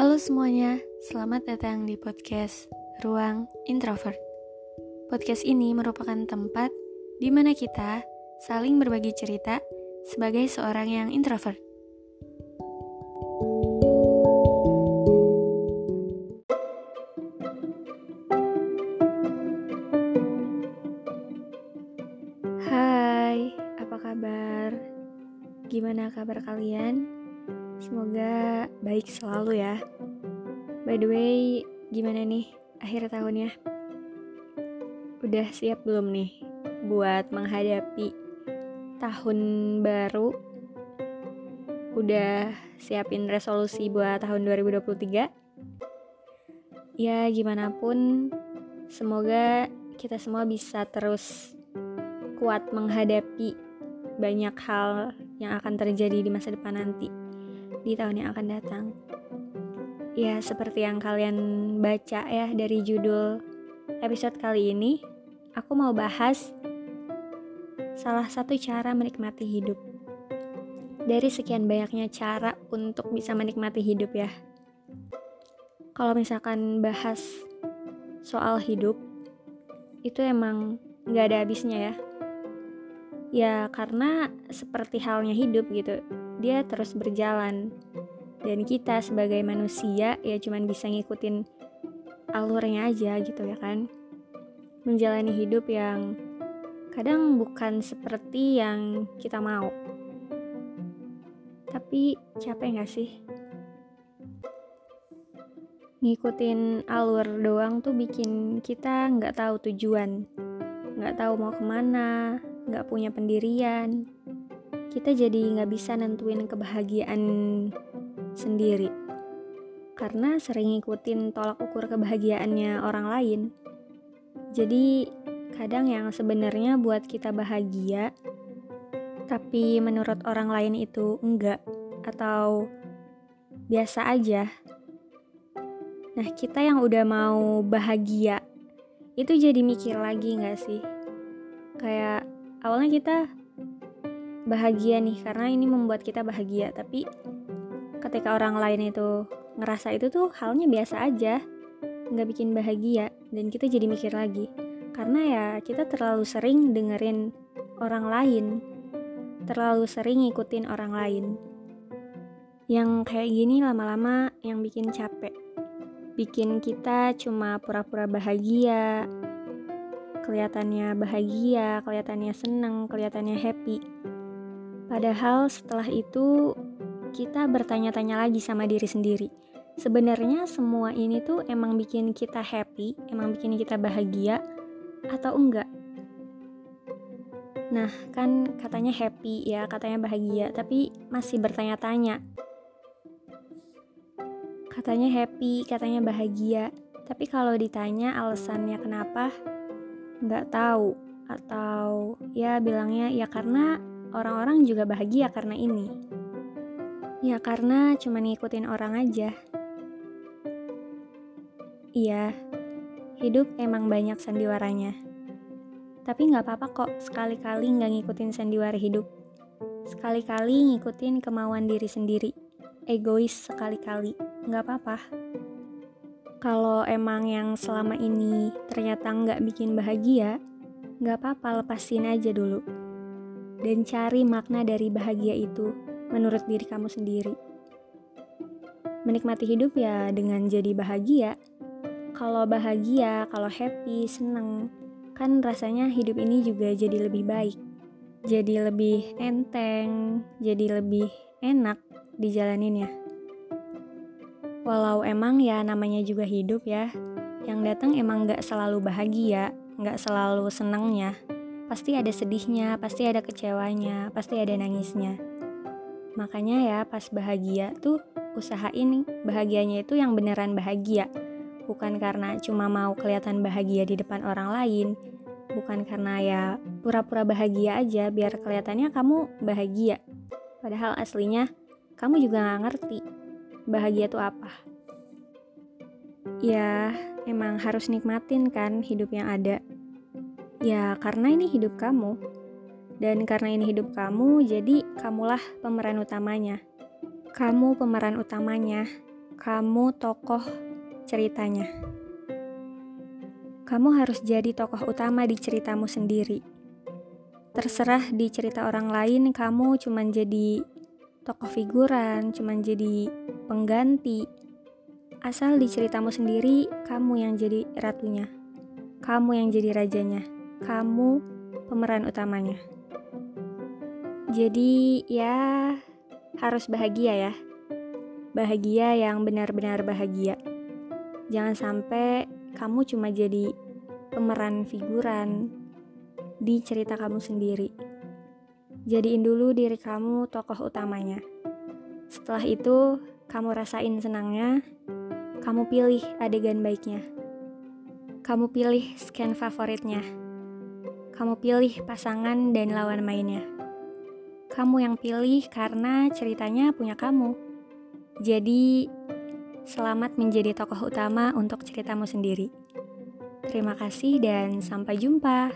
Halo semuanya, selamat datang di podcast Ruang Introvert. Podcast ini merupakan tempat di mana kita saling berbagi cerita sebagai seorang yang introvert. Hai, apa kabar? Gimana kabar kalian? Semoga baik selalu ya. By the way, gimana nih akhir tahunnya? Udah siap belum nih buat menghadapi tahun baru? Udah siapin resolusi buat tahun 2023? Ya, gimana pun, semoga kita semua bisa terus kuat menghadapi banyak hal yang akan terjadi di masa depan nanti di tahun yang akan datang. Ya, seperti yang kalian baca ya dari judul episode kali ini, aku mau bahas salah satu cara menikmati hidup. Dari sekian banyaknya cara untuk bisa menikmati hidup ya. Kalau misalkan bahas soal hidup, itu emang nggak ada habisnya ya. Ya karena seperti halnya hidup gitu, dia terus berjalan. Dan kita sebagai manusia ya cuman bisa ngikutin alurnya aja gitu ya kan. Menjalani hidup yang kadang bukan seperti yang kita mau. Tapi capek gak sih? Ngikutin alur doang tuh bikin kita nggak tahu tujuan. Nggak tahu mau ke mana nggak punya pendirian kita jadi nggak bisa nentuin kebahagiaan sendiri karena sering ngikutin tolak ukur kebahagiaannya orang lain. Jadi kadang yang sebenarnya buat kita bahagia tapi menurut orang lain itu enggak atau biasa aja. Nah, kita yang udah mau bahagia itu jadi mikir lagi nggak sih? Kayak awalnya kita bahagia nih karena ini membuat kita bahagia. Tapi ketika orang lain itu ngerasa itu tuh halnya biasa aja nggak bikin bahagia dan kita jadi mikir lagi. Karena ya kita terlalu sering dengerin orang lain terlalu sering ngikutin orang lain. Yang kayak gini lama-lama yang bikin capek. Bikin kita cuma pura-pura bahagia. Kelihatannya bahagia kelihatannya seneng kelihatannya happy Padahal setelah itu kita bertanya-tanya lagi sama diri sendiri. Sebenarnya semua ini tuh emang bikin kita happy, emang bikin kita bahagia atau enggak? Nah, kan katanya happy ya, katanya bahagia, tapi masih bertanya-tanya. Katanya happy, katanya bahagia, tapi kalau ditanya alasannya kenapa, nggak tahu. Atau ya bilangnya ya karena orang-orang juga bahagia karena ini. Ya karena cuma ngikutin orang aja. Iya, hidup emang banyak sandiwaranya. Tapi nggak apa-apa kok sekali-kali nggak ngikutin sandiwara hidup. Sekali-kali ngikutin kemauan diri sendiri. Egois sekali-kali, nggak apa-apa. Kalau emang yang selama ini ternyata nggak bikin bahagia, nggak apa-apa lepasin aja dulu dan cari makna dari bahagia itu menurut diri kamu sendiri. Menikmati hidup ya dengan jadi bahagia. Kalau bahagia, kalau happy, seneng, kan rasanya hidup ini juga jadi lebih baik. Jadi lebih enteng, jadi lebih enak dijalaninnya. Walau emang ya namanya juga hidup ya, yang datang emang gak selalu bahagia, gak selalu senengnya pasti ada sedihnya, pasti ada kecewanya, pasti ada nangisnya. Makanya ya pas bahagia tuh usahain bahagianya itu yang beneran bahagia. Bukan karena cuma mau kelihatan bahagia di depan orang lain, bukan karena ya pura-pura bahagia aja biar kelihatannya kamu bahagia. Padahal aslinya kamu juga gak ngerti bahagia itu apa. Ya, emang harus nikmatin kan hidup yang ada Ya, karena ini hidup kamu. Dan karena ini hidup kamu, jadi kamulah pemeran utamanya. Kamu pemeran utamanya. kamu tokoh ceritanya. Kamu harus jadi tokoh utama di ceritamu sendiri. Terserah di cerita orang lain kamu cuman jadi tokoh figuran, cuman jadi pengganti. Asal di ceritamu sendiri kamu yang jadi ratunya. Kamu yang jadi rajanya. Kamu pemeran utamanya. Jadi ya harus bahagia ya bahagia yang benar-benar bahagia. Jangan sampai kamu cuma jadi pemeran figuran di cerita kamu sendiri. Jadiin dulu diri kamu tokoh utamanya. Setelah itu, kamu rasain senangnya, kamu pilih adegan baiknya. Kamu pilih scan favoritnya. Kamu pilih pasangan dan lawan mainnya. Kamu yang pilih karena ceritanya punya kamu. Jadi, selamat menjadi tokoh utama untuk ceritamu sendiri. Terima kasih, dan sampai jumpa.